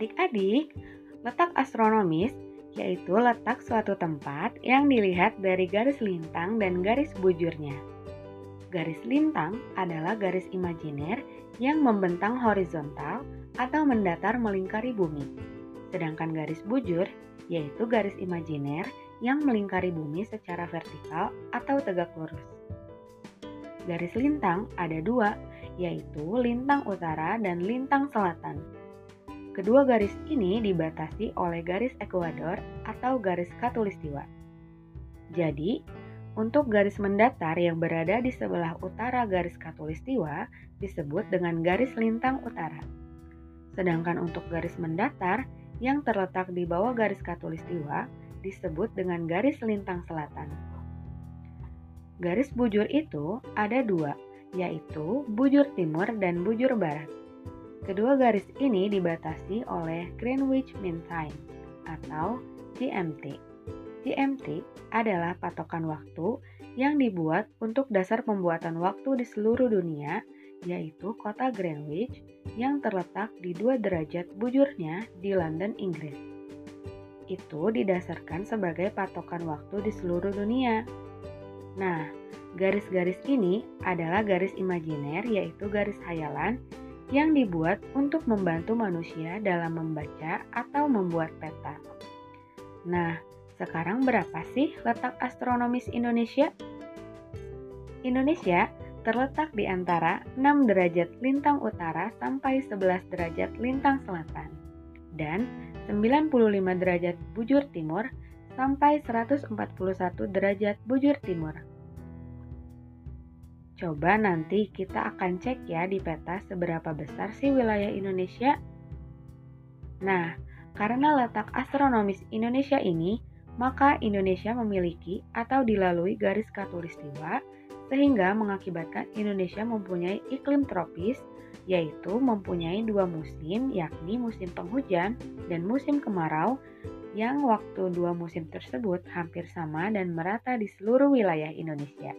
Adik-adik, letak astronomis yaitu letak suatu tempat yang dilihat dari garis lintang dan garis bujurnya. Garis lintang adalah garis imajiner yang membentang horizontal atau mendatar melingkari bumi. Sedangkan garis bujur yaitu garis imajiner yang melingkari bumi secara vertikal atau tegak lurus. Garis lintang ada dua, yaitu lintang utara dan lintang selatan. Kedua garis ini dibatasi oleh garis ekuador atau garis katulistiwa. Jadi, untuk garis mendatar yang berada di sebelah utara garis katulistiwa disebut dengan garis lintang utara. Sedangkan untuk garis mendatar yang terletak di bawah garis katulistiwa disebut dengan garis lintang selatan. Garis bujur itu ada dua, yaitu bujur timur dan bujur barat. Kedua garis ini dibatasi oleh Greenwich Mean Time atau GMT. GMT adalah patokan waktu yang dibuat untuk dasar pembuatan waktu di seluruh dunia, yaitu kota Greenwich yang terletak di dua derajat bujurnya di London, Inggris. Itu didasarkan sebagai patokan waktu di seluruh dunia. Nah, garis-garis ini adalah garis imajiner, yaitu garis hayalan yang dibuat untuk membantu manusia dalam membaca atau membuat peta. Nah, sekarang berapa sih letak astronomis Indonesia? Indonesia terletak di antara 6 derajat lintang utara sampai 11 derajat lintang selatan dan 95 derajat bujur timur sampai 141 derajat bujur timur. Coba nanti kita akan cek ya di peta seberapa besar sih wilayah Indonesia. Nah, karena letak astronomis Indonesia ini, maka Indonesia memiliki atau dilalui garis katulistiwa sehingga mengakibatkan Indonesia mempunyai iklim tropis, yaitu mempunyai dua musim, yakni musim penghujan dan musim kemarau, yang waktu dua musim tersebut hampir sama dan merata di seluruh wilayah Indonesia.